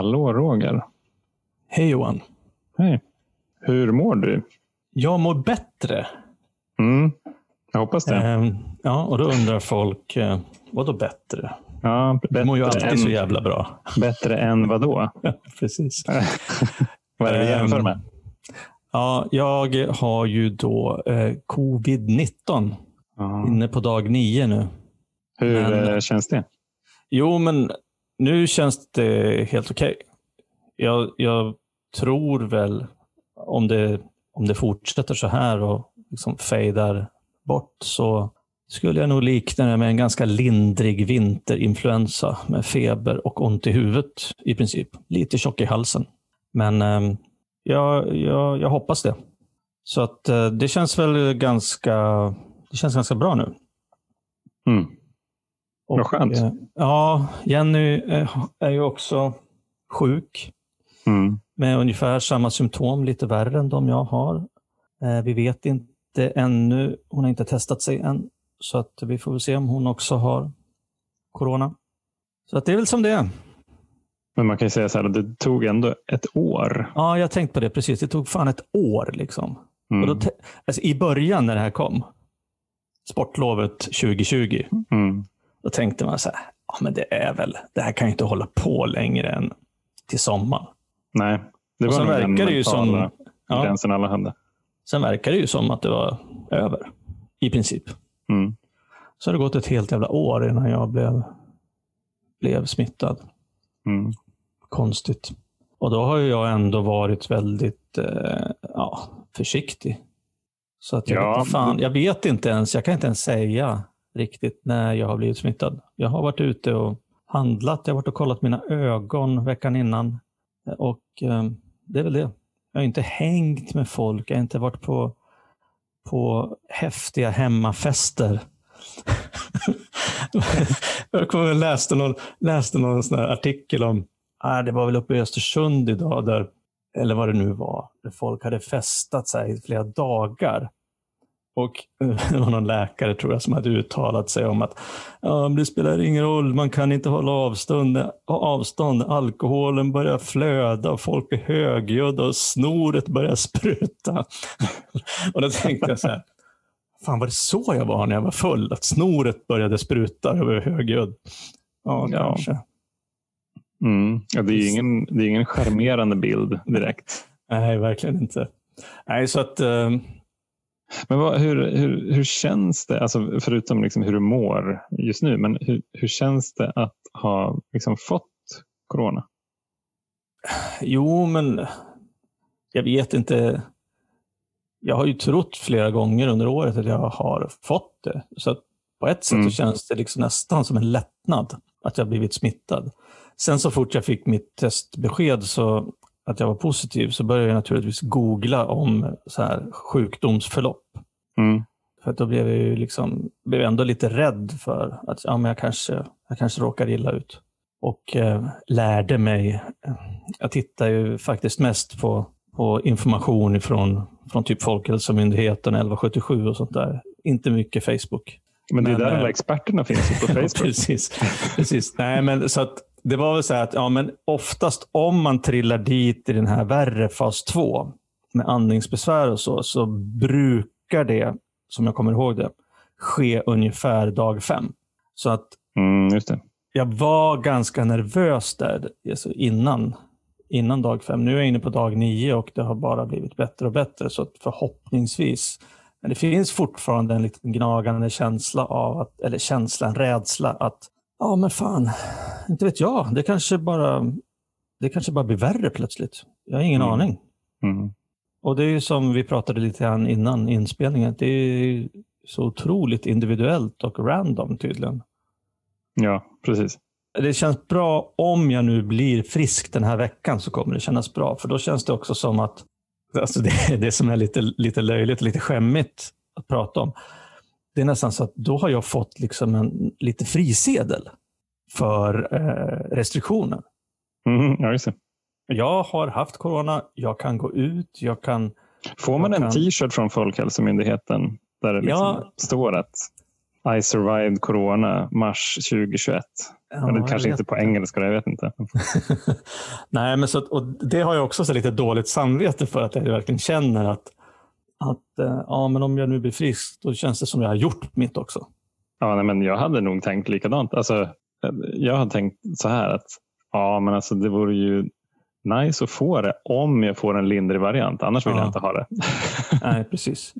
Hallå Roger. Hej Johan. Hej. Hur mår du? Jag mår bättre. Mm, jag hoppas det. Ehm, ja, och då undrar folk, eh, vad då bättre? Ja, Du mår ju bättre alltid så än, jävla bra. bättre än vad då? Precis. vad är det vi jämför Ehm, med? Ja, jag har ju då eh, covid-19 Ja. inne på dag nio nu. Hur men- eh, känns det? Jo, men nu känns det helt okej. Jag, jag tror väl om det, om det fortsätter så här och liksom fejdar bort så skulle jag nog likna det med en ganska lindrig vinterinfluensa med feber och ont i huvudet i princip. Lite tjock i halsen. Men eh, jag, jag, jag hoppas det. Så att eh, det känns väl ganska, det känns ganska bra nu. Mm. Och, Vad skönt. eh, Ja, Jenny eh, är ju också sjuk Mm. med ungefär samma symptom, lite värre än de jag har. Eh, Vi vet inte ännu, hon har inte testat sig än, så att vi får väl se om hon också har corona. Så att det är väl som det är. Men man kan ju säga så här, det tog ändå ett år. Ja, jag har tänkt på det precis. Det tog fan ett år. liksom. Mm. Och då te- alltså, I början när det här kom, sportlovet 2020, Mm. Då tänkte man så här, ja, men det är väl, det här kan ju inte hålla på längre än till sommaren. Nej, det Och var sen nog verkar det ju som- Ja. gränsen alla hade. Sen verkar det ju som att det var över, i princip. Mm. Så har det gått ett helt jävla år innan jag blev, blev smittad. Mm. Konstigt. Och då har ju jag ändå varit väldigt eh, ja, försiktig. Så att jag, Ja. vet, fan, jag vet inte ens, jag kan inte ens säga riktigt när jag har blivit smittad. Jag har varit ute och handlat, jag har varit och kollat mina ögon veckan innan. Och eh, det är väl det. Jag har inte hängt med folk, jag har inte varit på, på häftiga hemmafester. jag kommer läste någon, läste någon sån här artikel om, ah, det var väl uppe i Östersund idag, där, eller vad det nu var, där folk hade festat sig i flera dagar. Och det var någon läkare tror jag som hade uttalat sig om att ja, det spelar ingen roll, man kan inte hålla avstånd, avstånd. Alkoholen börjar flöda och folk är högljudda och snoret börjar spruta. och då tänkte jag så här, fan var det så jag var när jag var full? Att snoret började spruta över högljudd? Ja, Ja. kanske. Mm. Ja, det är ingen, det är ingen charmerande bild direkt. Nej, verkligen inte. Nej, så att... eh, Men vad, hur, hur, hur känns det, alltså förutom liksom hur du mår just nu, men hur, hur känns det att ha liksom fått corona? Jo, men jag vet inte. Jag har ju trott flera gånger under året att jag har fått det. Så på ett sätt Mm. så känns det liksom nästan som en lättnad att jag blivit smittad. Sen så fort jag fick mitt testbesked så att jag var positiv så började jag naturligtvis googla om så här sjukdomsförlopp. Mm. För att då blev jag ju liksom, blev ändå lite rädd för att ja, men jag, kanske, jag kanske råkar illa ut. Och eh, lärde mig. eh, Jag tittar ju faktiskt mest på, på information från, från typ Folkhälsomyndigheten, 1177 och sånt där. Inte mycket Facebook. Men det är Men, där eh, alla experterna finns på Facebook. precis. precis. Nej, men så att det var väl så här att ja, men oftast om man trillar dit i den här värre fas 2 med andningsbesvär och så, så brukar det, som jag kommer ihåg det, ske ungefär dag fem. Så att Mm, jag var ganska nervös där alltså innan, innan dag fem. Nu är jag inne på dag nio och det har bara blivit bättre och bättre. Så att förhoppningsvis. Men det finns fortfarande en liten gnagande känsla av, att, eller känsla, en rädsla att, ja men fan, inte vet jag. Det kanske bara, det kanske bara blir värre plötsligt. Jag har ingen Mm. aning. Mm. Och det är ju som vi pratade lite grann innan inspelningen. Det är så otroligt individuellt och random tydligen. Ja, precis. Det känns bra om jag nu blir frisk den här veckan så kommer det kännas bra. För då känns det också som att, alltså det, det som är lite, lite löjligt och lite skämmigt att prata om. Det är nästan så att då har jag fått liksom en lite frisedel för eh, restriktioner. Mm, ja, just det. Jag har haft corona, jag kan gå ut, jag kan... Får man en kan- t-shirt från Folkhälsomyndigheten där det liksom Ja. står att I survived corona mars 2021? Ja, Eller kanske inte på engelska, jag vet inte. Nej, men så, och det har jag också så lite dåligt samvete för att jag verkligen känner att, att eh, ja, men om jag nu blir frisk, då känns det som jag har gjort mitt också. Ja, nej, men jag hade nog tänkt likadant. Alltså, jag har tänkt så här att ja, men alltså, det vore ju nice att få det om jag får en lindrig variant. Annars vill ja. jag inte ha det. Nej, precis.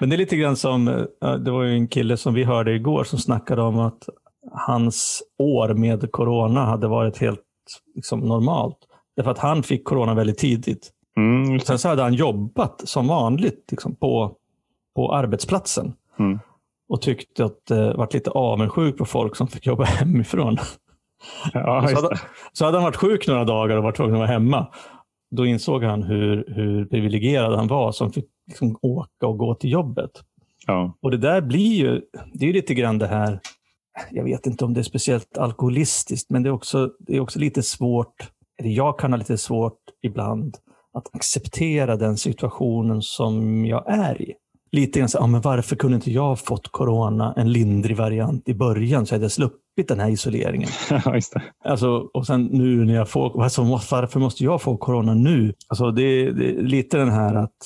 Men det är lite grann som, det var ju en kille som vi hörde igår som snackade om att hans år med corona hade varit helt liksom, normalt. Därför att han fick corona väldigt tidigt. Mm. Sen så hade han jobbat som vanligt liksom, på, på arbetsplatsen. Mm. Och tyckte att det eh, var lite avundsjuk på folk som fick jobba hemifrån. Ja, så, hade, så hade han varit sjuk några dagar och varit tvungen att vara hemma. Då insåg han hur, hur privilegierad han var som fick liksom åka och gå till jobbet. Ja. Och det där blir ju, det är lite grann det här, jag vet inte om det är speciellt alkoholistiskt, men det är också, det är också lite svårt, eller jag kan ha lite svårt ibland, att acceptera den situationen som jag är i. Lite grann så, ja, men varför kunde inte jag fått corona, en lindrig variant i början, så hade jag sluppit den här isoleringen. Ja, just det. Alltså, och sen nu när jag får, alltså, varför måste jag få corona nu? Alltså, det, det är lite den här att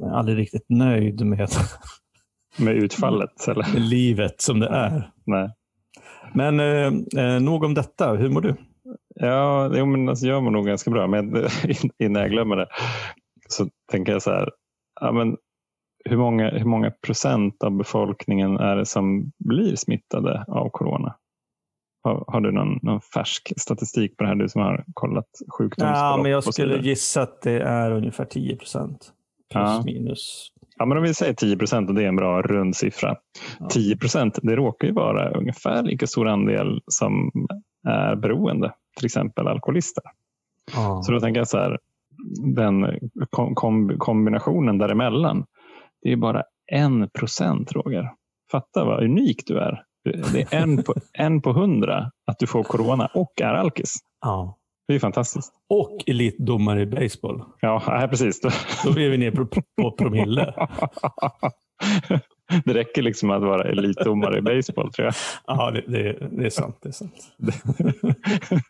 jag är aldrig riktigt nöjd med med utfallet? Eller? Med livet som det är. Nej. Men eh, eh, nog om detta. Hur mår du? Ja, jo, men alltså, jag mår nog ganska bra. Men innan jag glömmer det så tänker jag så här. Ja, men hur, många, hur många procent av befolkningen är det som blir smittade av corona? Har, har du någon, någon, färsk statistik på det här, du som har kollat sjukdomsförlopp? Ja, men jag skulle gissa att det är ungefär 10 procent. Plus ja. minus Ja, men om vi säger 10 procent och det är en bra rund siffra. Ja. 10 procent, det råkar ju vara ungefär lika stor andel som är beroende, till exempel alkoholister. Ja. Så då tänker jag så här, den kom, kombinationen däremellan, det är bara en procent Roger. Fatta vad unik du är. Det är en på, en på hundra att du får corona och är alkis. Ja. Det är fantastiskt. Och elitdomare i baseball. Ja, precis. Då är vi ner på, på promille. Det räcker liksom att vara elitdomare i baseball tror jag. Ja, det, det, det är sant. Det är sant.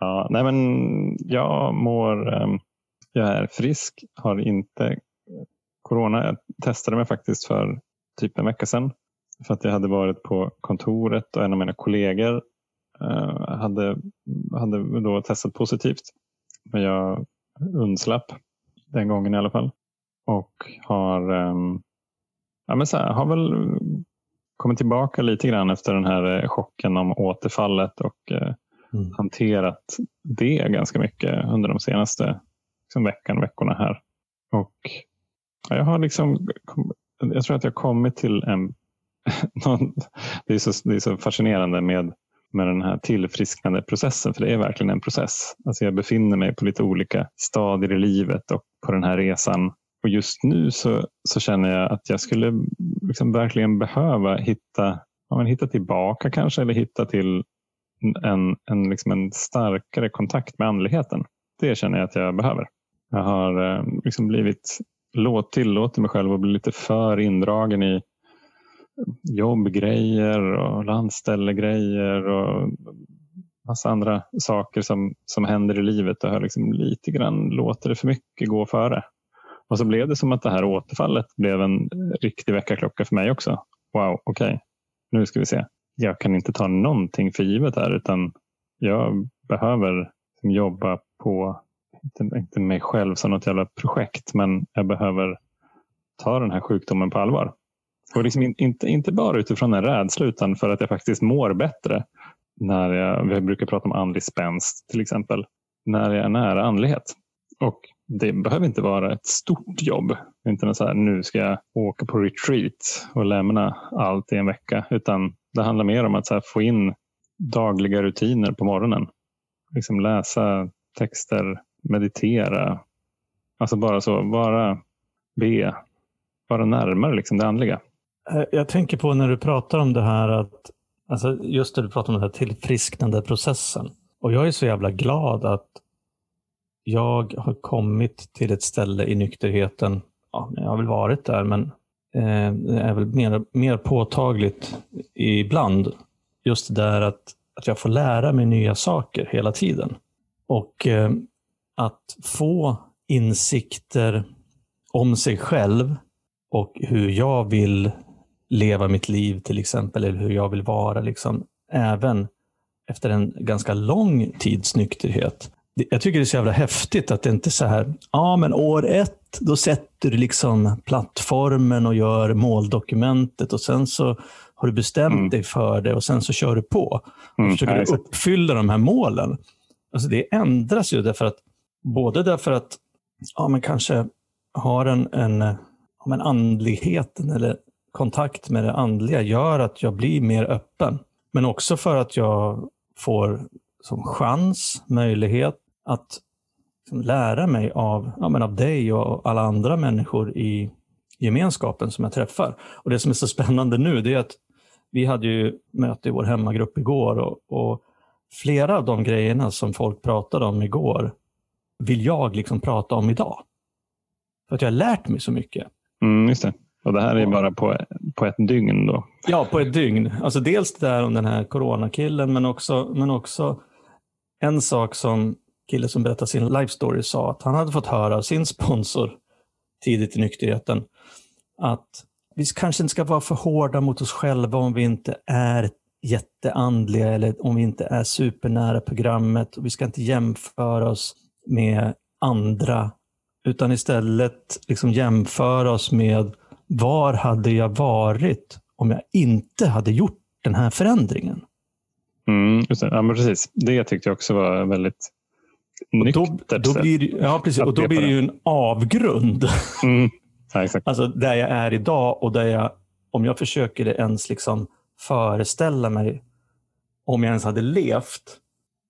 ja, nej men jag mår, ehm, jag är frisk, har inte corona. Jag testade mig faktiskt för typ en vecka sedan. För att jag hade varit på kontoret och en av mina kollegor Eh, hade, hade då testat positivt. Men jag undslapp den gången i alla fall. Och har, ehm, ja, men så här, har väl kommit tillbaka lite grann efter den här chocken om återfallet och eh, mm. hanterat det ganska mycket under de senaste liksom, veckan, veckorna här. Och ja, jag har liksom, jag tror att jag kommit till en, det, är så, det är så fascinerande med med den här tillfrisknande processen. För det är verkligen en process. Alltså jag befinner mig på lite olika stadier i livet och på den här resan. Och just nu så, så känner jag att jag skulle liksom verkligen behöva hitta, ja, men hitta tillbaka kanske eller hitta till en, en, liksom en starkare kontakt med andligheten. Det känner jag att jag behöver. Jag har eh, liksom blivit låt, tillåtit mig själv att bli lite för indragen i jobbgrejer och landställegrejer och massa andra saker som, som händer i livet och har liksom lite grann låter det för mycket gå före. Och så blev det som att det här återfallet blev en riktig väckarklocka för mig också. Wow, okej, okay. nu ska vi se. Jag kan inte ta någonting för givet här utan jag behöver jobba på, inte, inte mig själv som något jävla projekt, men jag behöver ta den här sjukdomen på allvar. Och liksom in, inte, inte bara utifrån en rädsla utan för att jag faktiskt mår bättre. När jag, vi brukar prata om andlig spänst till exempel. När jag är nära andlighet. Och det behöver inte vara ett stort jobb. Inte så här, nu ska jag åka på retreat och lämna allt i en vecka. Utan det handlar mer om att här, få in dagliga rutiner på morgonen. Liksom läsa texter, meditera. Alltså bara så, bara be. Vara närmare liksom det andliga. Eh, jag tänker på när du pratar om det här att, alltså just när du pratar om den här tillfrisknande processen. Och jag är så jävla glad att jag har kommit till ett ställe i nykterheten. Ja, jag har väl varit där, men eh, det är väl mer, mer påtagligt ibland just det där att, att jag får lära mig nya saker hela tiden. Och eh, att få insikter om sig själv och hur jag vill leva mitt liv till exempel, eller hur jag vill vara, liksom, även efter en ganska lång tids nykterhet. Jag tycker det är så jävla häftigt att det inte är så här, ja men år ett, då sätter du liksom plattformen och gör måldokumentet och sen så har du bestämt mm. dig för det och sen så kör du på. Och mm, försöker ja, uppfylla de här målen. Alltså det ändras ju därför att, både därför att ja, men kanske har en, en, ja, men andligheten eller kontakt med det andliga gör att jag blir mer öppen. Men också för att jag får som chans, möjlighet att liksom lära mig av, ja, men av dig och alla andra människor i gemenskapen som jag träffar. Och Det som är så spännande nu det är att vi hade ju möte i vår hemmagrupp igår och, och flera av de grejerna som folk pratade om igår vill jag liksom prata om idag. För att jag har lärt mig så mycket. Mm, just det. Och det här är bara på, på ett dygn då? Ja, på ett dygn. Alltså dels det där om den här coronakillen, men också, men också en sak som kille som berättade sin life story sa att han hade fått höra av sin sponsor tidigt i nykterheten att vi kanske inte ska vara för hårda mot oss själva om vi inte är jätteandliga eller om vi inte är supernära programmet. Och vi ska inte jämföra oss med andra utan istället liksom jämföra oss med var hade jag varit om jag inte hade gjort den här förändringen? Mm. Ja, men precis. Det tyckte jag också var väldigt nyktert. Då, då blir, ja, precis. Och då blir det ju en avgrund. Mm. Ja. Alltså där jag är idag och där jag, om jag försöker ens liksom föreställa mig om jag ens hade levt,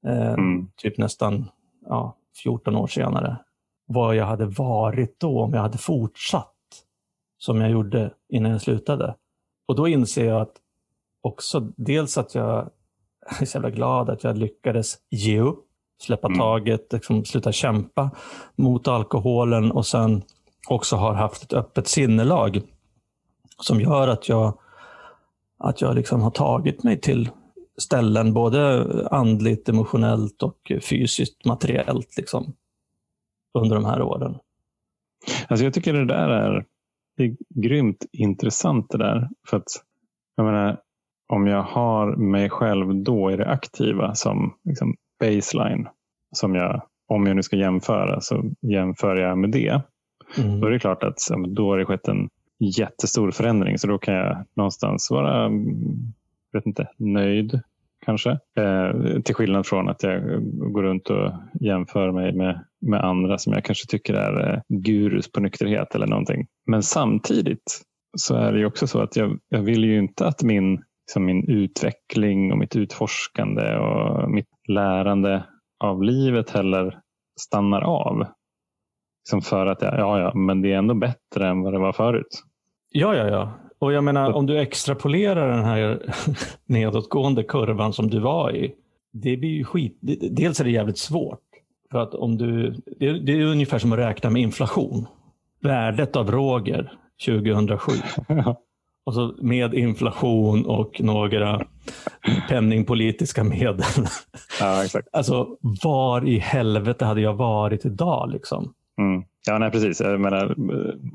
eh, mm. typ nästan ja, 14 år senare, vad jag hade varit då om jag hade fortsatt som jag gjorde innan jag slutade. Och då inser jag att också dels att jag är så jävla glad att jag lyckades ge upp, släppa mm. taget, liksom sluta kämpa mot alkoholen och sen också har haft ett öppet sinnelag som gör att jag, att jag liksom har tagit mig till ställen, både andligt, emotionellt och fysiskt, materiellt, liksom, under de här åren. Alltså jag tycker det där är det är grymt intressant det där. För att, jag menar, om jag har mig själv då i det aktiva som liksom baseline, som jag, om jag nu ska jämföra, så jämför jag med det. Mm. Då är det klart att då har det skett en jättestor förändring. Så då kan jag någonstans vara vet inte, nöjd kanske. Eh, till skillnad från att jag går runt och jämför mig med, med andra som jag kanske tycker är eh, gurus på nykterhet eller någonting. Men samtidigt så är det också så att jag, jag vill ju inte att min, liksom min utveckling och mitt utforskande och mitt lärande av livet heller stannar av. Liksom för att jag, ja, ja, men det är ändå bättre än vad det var förut. Ja, ja, ja. Och jag menar, om du extrapolerar den här nedåtgående kurvan som du var i. Det blir ju skit. Dels är det jävligt svårt. För att om du, det är, det är ungefär som att räkna med inflation. Värdet av Roger 2007. Och så med inflation och några penningpolitiska medel. Ja, exakt. Alltså, var i helvete hade jag varit idag? Liksom? Mm. Ja, nej, precis. Jag menar,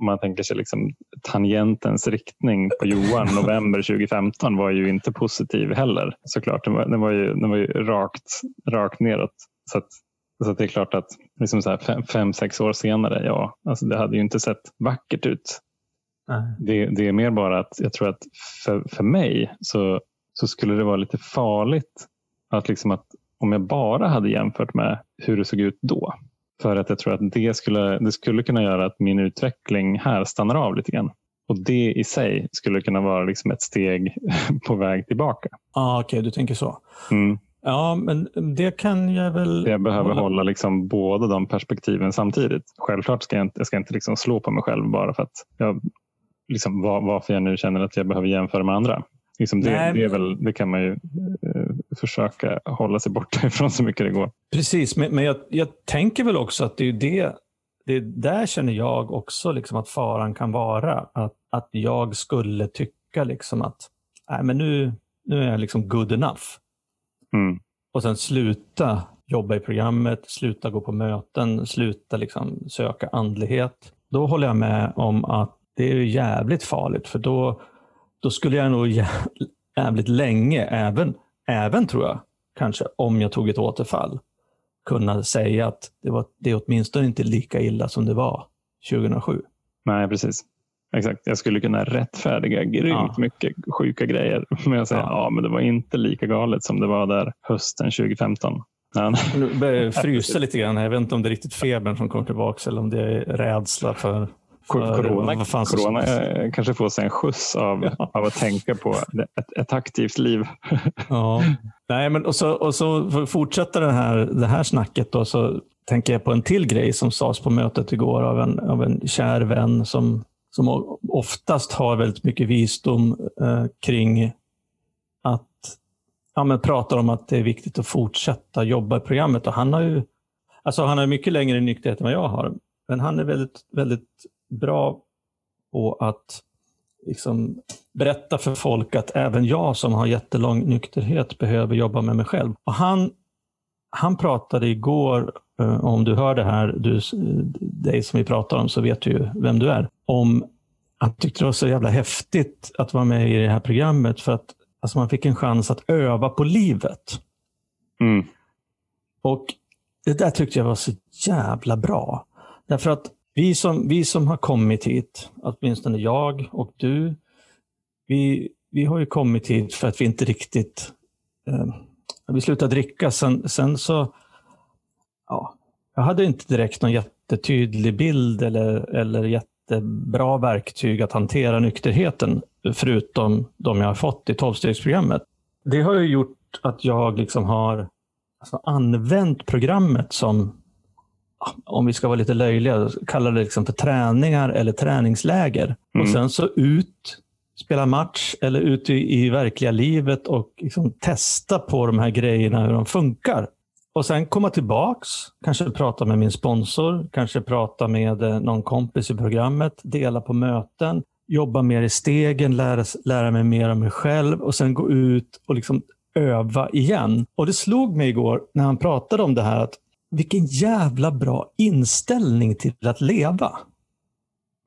man tänker sig liksom tangentens riktning på Johan november 2015 var ju inte positiv heller såklart. Den var, den var, ju, den var ju rakt, rakt neråt. Så, att, så att det är klart att liksom så här fem, fem, sex år senare, ja, alltså det hade ju inte sett vackert ut. Det, det, är mer bara att jag tror att för, för mig så, så skulle det vara lite farligt att, liksom att om jag bara hade jämfört med hur det såg ut då för att jag tror att det skulle, det skulle kunna göra att min utveckling här stannar av lite grann. Och det i sig skulle kunna vara liksom ett steg på väg tillbaka. Ah, Okej, okay, du tänker så. Mm. Ja, men det kan jag väl... Jag behöver hålla, hålla liksom båda de perspektiven samtidigt. Självklart ska jag inte, jag ska inte liksom slå på mig själv bara för att jag, liksom, var, varför jag nu känner att jag behöver jämföra med andra. Liksom det, det, väl, det kan man ju eh, försöka hålla sig borta ifrån så mycket det går. Precis, men, men jag, jag tänker väl också att det är det, det där känner jag också liksom att faran kan vara. Att, att jag skulle tycka liksom att nej, men nu, nu är jag liksom good enough. Mm. Och sen sluta jobba i programmet, sluta gå på möten, sluta liksom söka andlighet. Då håller jag med om att det är jävligt farligt för då, då skulle jag nog jävligt länge, även, även tror jag, kanske om jag tog ett återfall, kunna säga att det, var, det är åtminstone inte lika illa som det var 2007. Nej, precis. Exakt. Jag skulle kunna rättfärdiga grymt ja. mycket sjuka grejer med att säga ja. ja, men det var inte lika galet som det var där hösten 2015. Nu börjar jag frysa lite grann. Jag vet inte om det är riktigt febern som kommer tillbaka eller om det är rädsla för Corona, corona kanske får sig en skjuts av, ja. av att tänka på ett, ett aktivt liv. ja. Nej, men och så, och så fortsätta det här, det här snacket då, så tänker jag på en till grej som sades på mötet igår av en, av en kär vän som, som oftast har väldigt mycket visdom eh, kring att ja, men pratar om att det är viktigt att fortsätta jobba i programmet. Och han har ju alltså han har mycket längre nykterhet än vad jag har. Men han är väldigt, väldigt bra på att liksom berätta för folk att även jag som har jättelång nykterhet behöver jobba med mig själv. Och han, han pratade igår, eh, om du hör det här, du, dig som vi pratar om, så vet du ju vem du är, om han tyckte det var så jävla häftigt att vara med i det här programmet för att alltså man fick en chans att öva på livet. Mm. Och det där tyckte jag var så jävla bra. Därför att vi som, vi som har kommit hit, åtminstone jag och du, vi, vi har ju kommit hit för att vi inte riktigt... Eh, vi slutade dricka. Sen, sen så... Ja, jag hade inte direkt någon jättetydlig bild eller, eller jättebra verktyg att hantera nykterheten, förutom de jag har fått i tolvstegsprogrammet. Det har ju gjort att jag liksom har alltså, använt programmet som om vi ska vara lite löjliga, kalla det liksom för träningar eller träningsläger. Mm. Och sen så ut, spela match eller ut i, i verkliga livet och liksom testa på de här grejerna, hur de funkar. Och sen komma tillbaks, kanske prata med min sponsor, kanske prata med eh, någon kompis i programmet, dela på möten, jobba mer i stegen, lära, lära mig mer om mig själv och sen gå ut och liksom öva igen. Och det slog mig igår när han pratade om det här att vilken jävla bra inställning till att leva.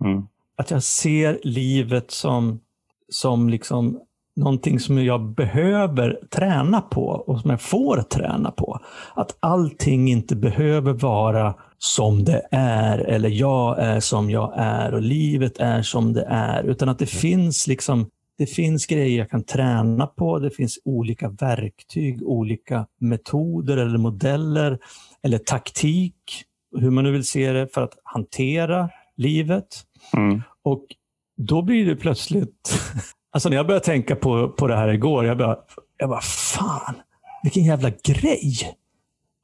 Mm. Att jag ser livet som, som liksom någonting som jag behöver träna på och som jag får träna på. Att allting inte behöver vara som det är eller jag är som jag är och livet är som det är. Utan att det mm. finns liksom det finns grejer jag kan träna på. Det finns olika verktyg, olika metoder eller modeller eller taktik, hur man nu vill se det, för att hantera livet. Mm. Och då blir det plötsligt... Alltså när jag började tänka på, på det här igår, jag bara, jag bara, fan, vilken jävla grej!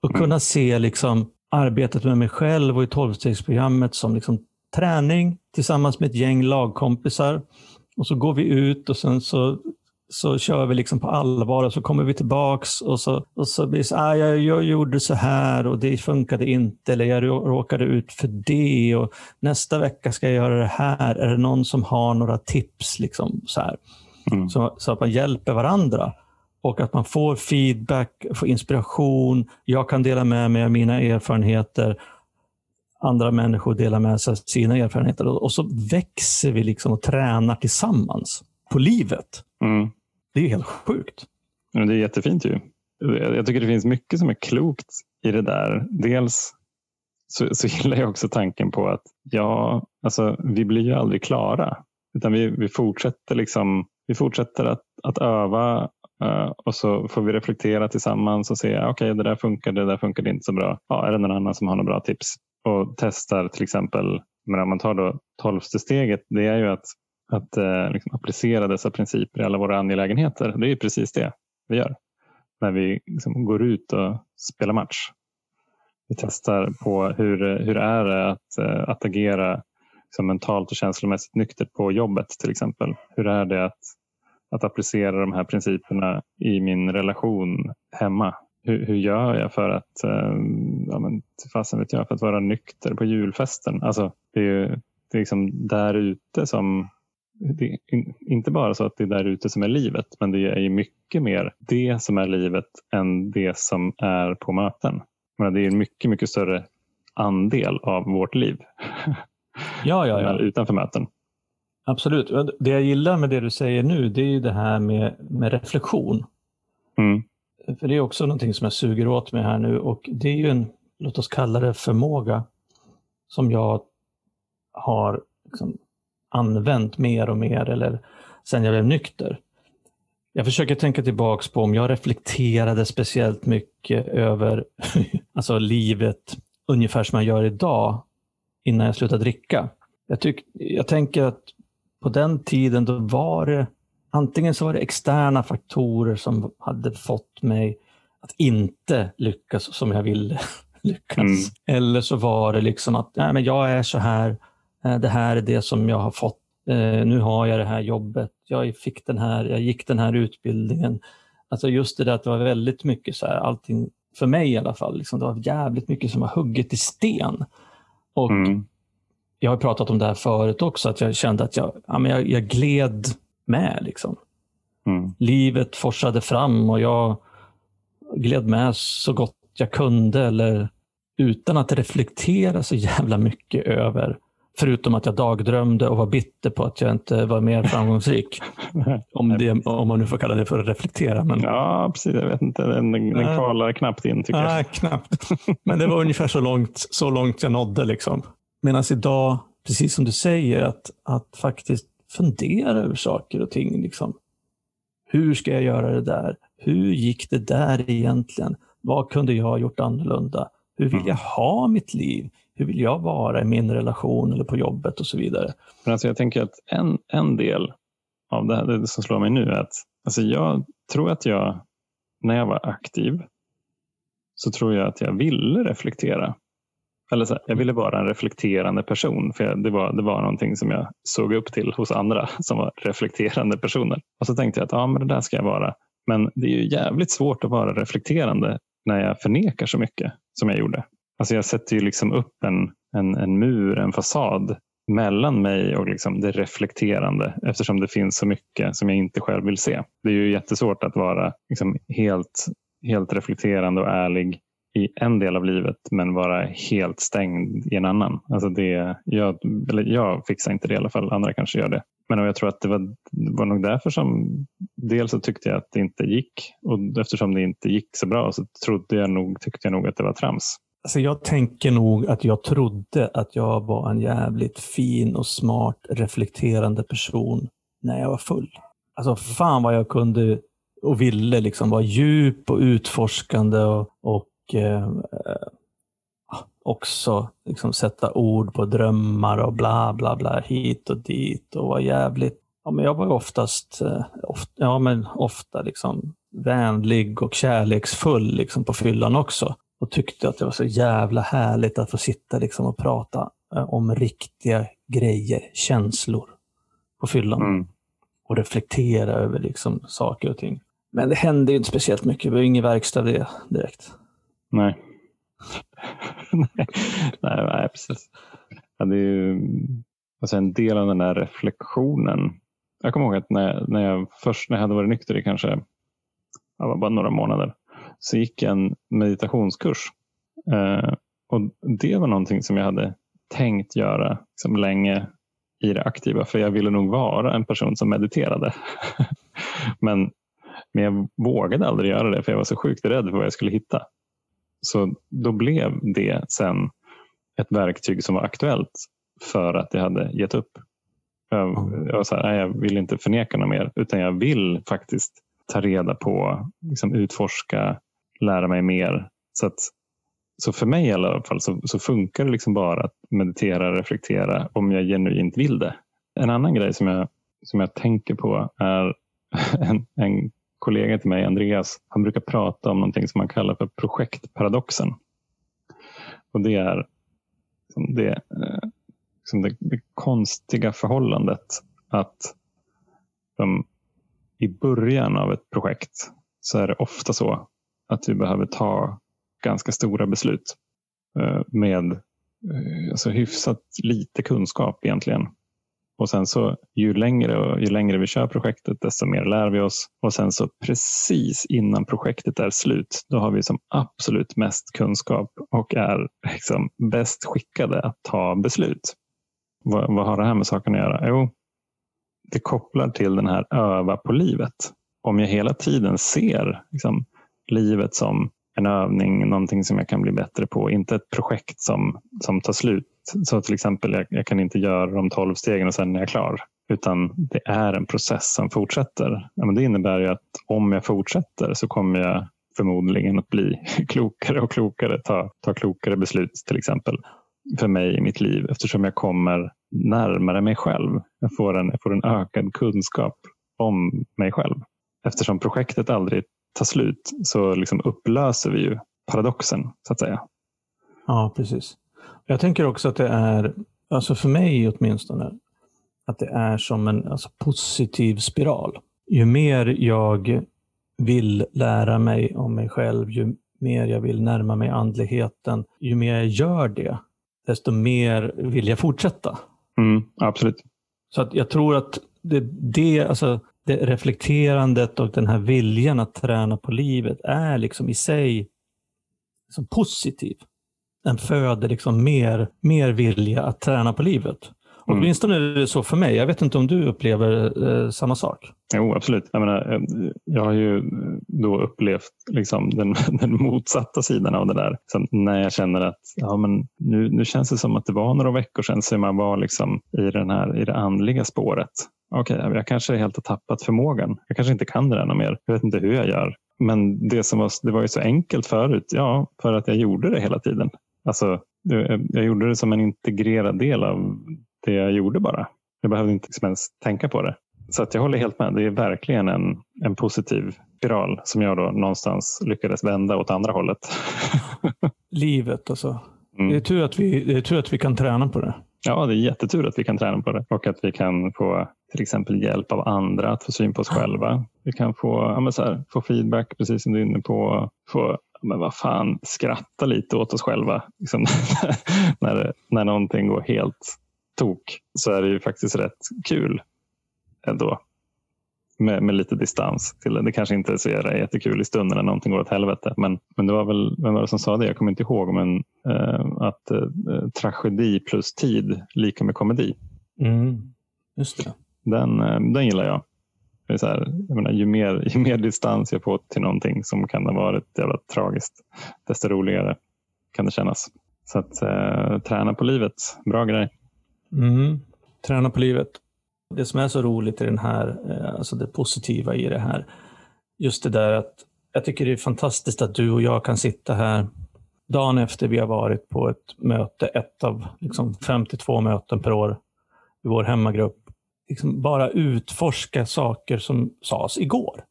Att mm. kunna se liksom arbetet med mig själv och i tolvstegsprogrammet som liksom träning tillsammans med ett gäng lagkompisar. Och så går vi ut och sen så så kör vi liksom på allvar och så kommer vi tillbaks och så, och så blir det så ah, jag, jag gjorde så här och det funkade inte eller jag råkade ut för det och nästa vecka ska jag göra det här. Är det någon som har några tips? Liksom, så, här. Mm. Så, så, att man hjälper varandra och att man får feedback, får inspiration. Jag kan dela med mig av mina erfarenheter. Andra människor delar med sig av sina erfarenheter och, så växer vi liksom och tränar tillsammans på livet. Mm. Det är helt sjukt. det är jättefint ju. Jag tycker det finns mycket som är klokt i det där. Dels så, så gillar jag också tanken på att ja, alltså, vi blir ju aldrig klara. Utan vi, vi fortsätter, liksom, vi fortsätter att, att öva uh, och så får vi reflektera tillsammans och se, okej okay, det där funkar, det där funkar inte så bra. Ja, är det någon annan som har några bra tips? Och testar till exempel, men om man tar då tolfte steget, det är ju att att eh, liksom applicera dessa principer i alla våra angelägenheter. Det är precis det vi gör när vi liksom går ut och spelar match. Vi testar på hur, hur är det att, eh, att agera liksom mentalt och känslomässigt nyktert på jobbet till exempel. Hur är det att, att applicera de här principerna i min relation hemma? Hur, hur gör jag för att, eh, ja, men, fasen vet jag, för att vara nykter på julfesten? Alltså, det är ju det är liksom där ute som är inte bara så att det är där ute som är livet, men det är ju mycket mer det som är livet än det som är på möten. Men det är en mycket, mycket större andel av vårt liv. Ja, ja, ja. Utanför möten. Absolut. Det jag gillar med det du säger nu, det är ju det här med, med reflektion. Mm. För det är också någonting som jag suger åt mig här nu och det är ju en, låt oss kalla det förmåga, som jag har liksom använt mer och mer eller sen jag blev nykter. Jag försöker tänka tillbaks på om jag reflekterade speciellt mycket över alltså livet ungefär som jag gör idag innan jag slutade dricka. Jag, tyck, jag tänker att på den tiden då var det antingen så var det externa faktorer som hade fått mig att inte lyckas som jag ville lyckas. Mm. Eller så var det liksom att nej, men jag är så här, det här är det som jag har fått, eh, nu har jag det här jobbet, jag fick den här, jag gick den här utbildningen. Alltså just det där att det var väldigt mycket så här, allting, för mig i alla fall, liksom, det var jävligt mycket som var hugget i sten. Och mm. Jag har pratat om det här förut också, att jag kände att jag, ja, men jag, jag gled med. Liksom. Mm. Livet forsade fram och jag gled med så gott jag kunde eller utan att reflektera så jävla mycket över Förutom att jag dagdrömde och var bitter på att jag inte var mer framgångsrik. om, det, om man nu får kalla det för att reflektera. Men... Ja, precis. Jag vet inte. Den, den kvalar knappt in tycker Nej, jag. knappt. Men det var ungefär så långt, så långt jag nådde. Liksom. Medan idag, precis som du säger, att, att faktiskt fundera över saker och ting. Liksom. Hur ska jag göra det där? Hur gick det där egentligen? Vad kunde jag ha gjort annorlunda? Hur vill mm. jag ha mitt liv? Hur vill jag vara i min relation eller på jobbet och så vidare? Men alltså jag tänker att en, en del av det, här, det som slår mig nu är att alltså jag tror att jag, när jag var aktiv, så tror jag att jag ville reflektera. Eller så här, jag ville vara en reflekterande person. För jag, det, var, det var någonting som jag såg upp till hos andra som var reflekterande personer. Och så tänkte jag att ja, men det där ska jag vara. Men det är ju jävligt svårt att vara reflekterande när jag förnekar så mycket som jag gjorde. Alltså jag sätter ju liksom upp en, en, en mur, en fasad mellan mig och liksom det reflekterande eftersom det finns så mycket som jag inte själv vill se. Det är ju jättesvårt att vara liksom helt, helt reflekterande och ärlig i en del av livet men vara helt stängd i en annan. Alltså det, jag, eller jag fixar inte det i alla fall, andra kanske gör det. Men jag tror att det var, det var nog därför som dels så tyckte jag att det inte gick och eftersom det inte gick så bra så trodde jag nog, tyckte jag nog att det var trams. Alltså jag tänker nog att jag trodde att jag var en jävligt fin och smart reflekterande person när jag var full. Alltså fan vad jag kunde och ville liksom vara djup och utforskande och, och eh, också liksom sätta ord på drömmar och bla bla bla hit och dit och vara jävligt Ja, men jag var oftast, eh, ofta, ja, men ofta liksom vänlig och kärleksfull liksom på fyllan också och tyckte att det var så jävla härligt att få sitta liksom och prata eh, om riktiga grejer, känslor på fyllan. Mm. Och reflektera över liksom saker och ting. Men det hände inte speciellt mycket. Det var ingen verkstad det direkt. Nej. nej, nej, precis. Ja, det är ju alltså en del av den där reflektionen. Jag kommer ihåg att när, när jag först när jag hade varit nykter i kanske bara några månader så gick jag en meditationskurs. Eh, och Det var någonting som jag hade tänkt göra liksom länge i det aktiva, för jag ville nog vara en person som mediterade. men, men jag vågade aldrig göra det, för jag var så sjukt rädd för vad jag skulle hitta. Så då blev det sen ett verktyg som var aktuellt för att jag hade gett upp. Jag, jag, var så här, nej, jag vill inte förneka något mer, utan jag vill faktiskt ta reda på, liksom utforska, lära mig mer. Så, att, så för mig i alla fall så, så funkar det liksom bara att meditera och reflektera om jag genuint vill det. En annan grej som jag, som jag tänker på är en, en kollega till mig, Andreas, han brukar prata om någonting som han kallar för projektparadoxen. Och det är liksom det, liksom det, det konstiga förhållandet att de, i början av ett projekt så är det ofta så att vi behöver ta ganska stora beslut eh, med eh, alltså hyfsat lite kunskap egentligen. Och sen så ju längre, ju längre vi kör projektet, desto mer lär vi oss. Och sen så precis innan projektet är slut, då har vi som absolut mest kunskap och är liksom bäst skickade att ta beslut. Vad, vad har det här med saken att göra? Jo, det kopplar till den här öva på livet. Om jag hela tiden ser liksom, livet som en övning, någonting som jag kan bli bättre på. Inte ett projekt som, som tar slut. Så till exempel, jag, jag kan inte göra de tolv stegen och sen är jag klar. Utan det är en process som fortsätter. Ja, men det innebär ju att om jag fortsätter så kommer jag förmodligen att bli klokare och klokare, ta, ta klokare beslut till exempel för mig i mitt liv eftersom jag kommer närmare mig själv. Jag får en, jag får en ökad kunskap om mig själv. Eftersom projektet aldrig tar slut så liksom upplöser vi ju paradoxen så att säga. Ja, precis. Jag tänker också att det är, alltså för mig åtminstone, att det är som en alltså, positiv spiral. Ju mer jag vill lära mig om mig själv, ju mer jag vill närma mig andligheten, ju mer jag gör det, desto mer vill jag fortsätta. Mm, absolut. Så att jag tror att det, det, alltså, det reflekterandet och den här viljan att träna på livet är liksom i sig liksom positiv. Den föder liksom mer, mer vilja att träna på livet. Mm. Åtminstone är det så för mig. Jag vet inte om du upplever eh, samma sak? Jo, absolut. Jag, menar, eh, jag har ju då upplevt liksom den, den motsatta sidan av det där. Så när jag känner att ja, men nu, nu känns det som att det var några veckor sedan som man var liksom i, den här, i det andliga spåret. Okej, okay, jag kanske helt har tappat förmågan. Jag kanske inte kan det ännu mer. Jag vet inte hur jag gör. Men det, som var, det var ju så enkelt förut. Ja, för att jag gjorde det hela tiden. Alltså, jag, jag gjorde det som en integrerad del av det jag gjorde bara. Jag behövde inte ens tänka på det. Så att jag håller helt med. Det är verkligen en, en positiv spiral som jag då någonstans lyckades vända åt andra hållet. Livet alltså. Mm. Det, är tur att vi, det är tur att vi kan träna på det. Ja, det är jättetur att vi kan träna på det och att vi kan få till exempel hjälp av andra att få syn på oss själva. Vi kan få, ja, här, få feedback, precis som du är inne på. Få, men vad fan, skratta lite åt oss själva. Liksom, när, när någonting går helt tok så är det ju faktiskt rätt kul ändå. Med, med lite distans till det. Det kanske inte är så jättekul i stunden när någonting går åt helvete. Men, men det var väl, vem var det som sa det? Jag kommer inte ihåg. Men eh, att eh, tragedi plus tid lika med komedi. Mm, just det. Den, eh, den gillar jag. Det är så här, jag menar, ju, mer, ju mer distans jag får till någonting som kan ha varit jävla tragiskt, desto roligare kan det kännas. Så att eh, träna på livet, bra grej. Mm. Träna på livet. Det som är så roligt i den här, eh, alltså det positiva i det här, just det där att jag tycker det är fantastiskt att du och jag kan sitta här dagen efter vi har varit på ett möte, ett av liksom 52 möten per år i vår hemmagrupp, liksom bara utforska saker som sades igår.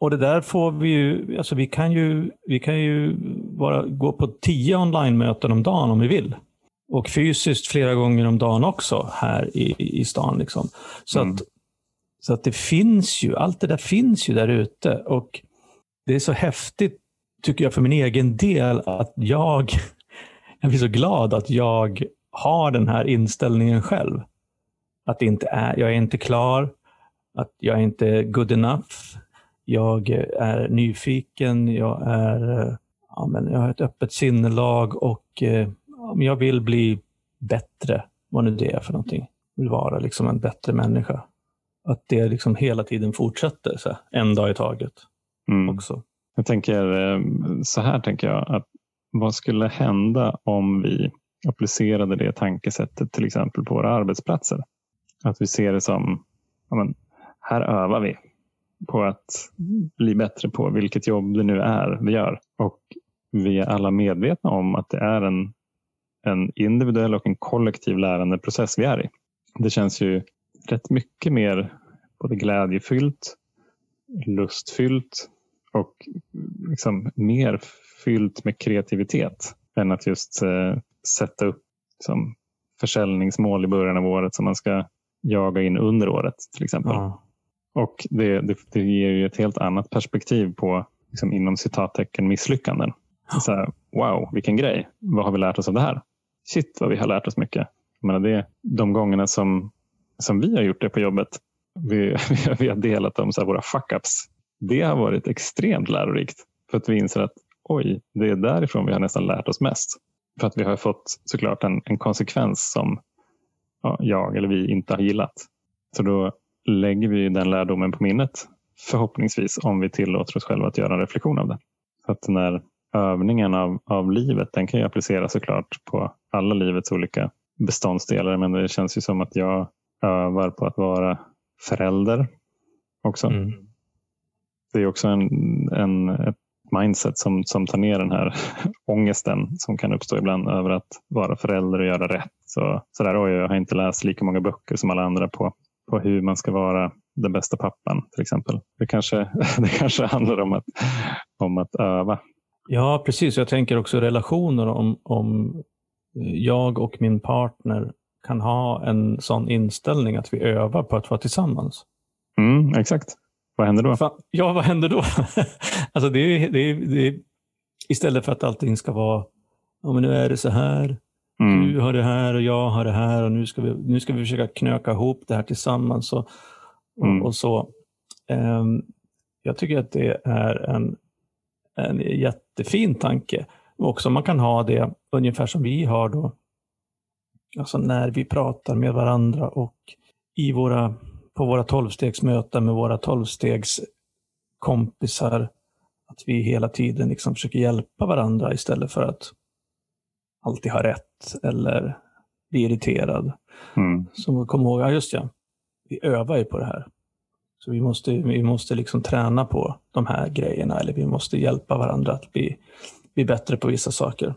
Och det där får vi ju, alltså vi kan ju, vi kan ju bara gå på tio online-möten om dagen om vi vill och fysiskt flera gånger om dagen också här i, i stan. Liksom. Så, mm. att, så att det finns ju, allt det där finns ju där ute. Och det är så häftigt, tycker jag för min egen del, att jag, jag blir så glad att jag har den här inställningen själv. Att det inte är, jag är inte klar, att jag är inte good enough. Jag är nyfiken, jag, är, ja, men jag har ett öppet sinnelag och eh, om jag vill bli bättre, vad nu det är för någonting, vill vara liksom en bättre människa. Att det liksom hela tiden fortsätter, så här, en dag i taget. Mm. också. Jag tänker eh, så här, tänker jag, att vad skulle hända om vi applicerade det tankesättet till exempel på våra arbetsplatser? Att vi ser det som, ja, men, här övar vi på att bli bättre på vilket jobb det nu är vi gör. Och vi är alla medvetna om att det är en en individuell och en kollektiv lärandeprocess vi är i. Det känns ju rätt mycket mer både glädjefyllt, lustfyllt och liksom mer fyllt med kreativitet än att just eh, sätta upp liksom, försäljningsmål i början av året som man ska jaga in under året till exempel. Ja. Och det, det, det, ger ju ett helt annat perspektiv på liksom, inom citattecken misslyckanden. Så här, wow, vilken grej. Vad har vi lärt oss av det här? Shit vad vi har lärt oss mycket. Jag menar det, de gångerna som som vi har gjort det på jobbet. Vi, vi har delat om så våra fuck-ups. Det har varit extremt lärorikt. För att vi inser att oj, det är därifrån vi har nästan lärt oss mest. För att vi har fått såklart en, en konsekvens som ja, jag eller vi inte har gillat. Så då lägger vi den lärdomen på minnet. Förhoppningsvis om vi tillåter oss själva att göra en reflektion av det. Så att när övningen av, av livet, den kan ju appliceras såklart på alla livets olika beståndsdelar. Men det känns ju som att jag övar på att vara förälder också. Mm. Det är också en, en, ett mindset som, som tar ner den här ångesten som kan uppstå ibland över att vara förälder och göra rätt. Så, så där, oj, jag har inte läst lika många böcker som alla andra på, på hur man ska vara den bästa pappan till exempel. Det kanske, det kanske handlar om att, om att öva. Ja, precis. Jag tänker också relationer om, om jag och min partner kan ha en sån inställning att vi övar på att vara tillsammans. Mm, exakt. Vad händer då? Ja, vad händer då? alltså det är, det är, det är, istället för att allting ska vara, ja men nu är det så här, mm. du har det här och jag har det här och nu ska vi, nu ska vi försöka knöka ihop det här tillsammans. Och, och, mm. och så. Um, jag tycker att det är en, en jättefin tanke. Också man kan ha det ungefär som vi har då. Alltså när vi pratar med varandra och i våra på våra tolvstegsmöten med våra tolvstegskompisar. Att vi hela tiden liksom försöker hjälpa varandra istället för att alltid ha rätt eller bli irriterad. Mm. Så kom ihåg, ja just ja, vi övar ju på det här. Så vi måste, vi måste liksom träna på de här grejerna eller vi måste hjälpa varandra att bli, bli bättre på vissa saker.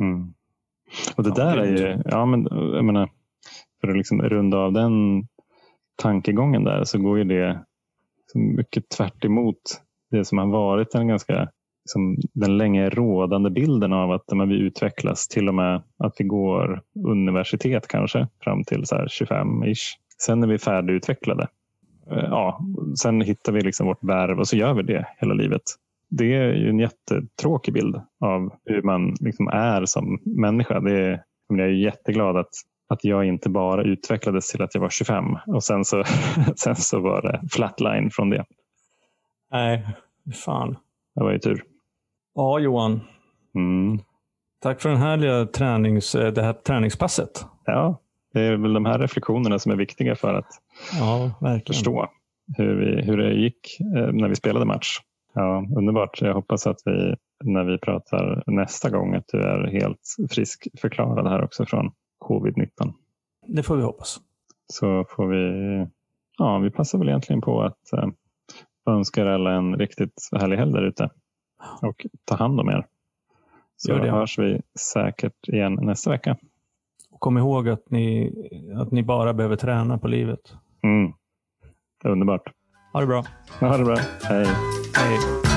Mm. Och det ja, där är ju, ja men jag menar, för att liksom runda av den tankegången där så går ju det mycket tvärt det som har varit den ganska liksom, den länge rådande bilden av att men, vi utvecklas till och med att vi går universitet kanske fram till 25-ish. Sen är vi färdigutvecklade. Eh, ja, sen hittar vi liksom vårt värv och så gör vi det hela livet. Det är ju en jättetråkig bild av hur man liksom är som människa. Det är, jag är jätteglad att att jag inte bara utvecklades till att jag var 25 och sen så, sen så var det flatline från det. Nej, fan. Det var ju tur. Ja, Johan. Mm. Tack för den här tränings, det här träningspasset. Ja, det är väl de här reflektionerna som är viktiga för att ja, förstå hur, vi, hur det gick eh, när vi spelade match. Ja, underbart. Jag hoppas att vi när vi pratar nästa gång att du är helt frisk förklarad här också från covid-19. Det får vi hoppas. Så får vi, ja, vi passar väl egentligen på att eh, önska er alla en riktigt härlig helg där ute. Och ta hand om er. Så Gör det. hörs vi säkert igen nästa vecka. Kom ihåg att ni, att ni bara behöver träna på livet. Mm. Underbart. Ha det bra. Ha det bra. Hej. Hej.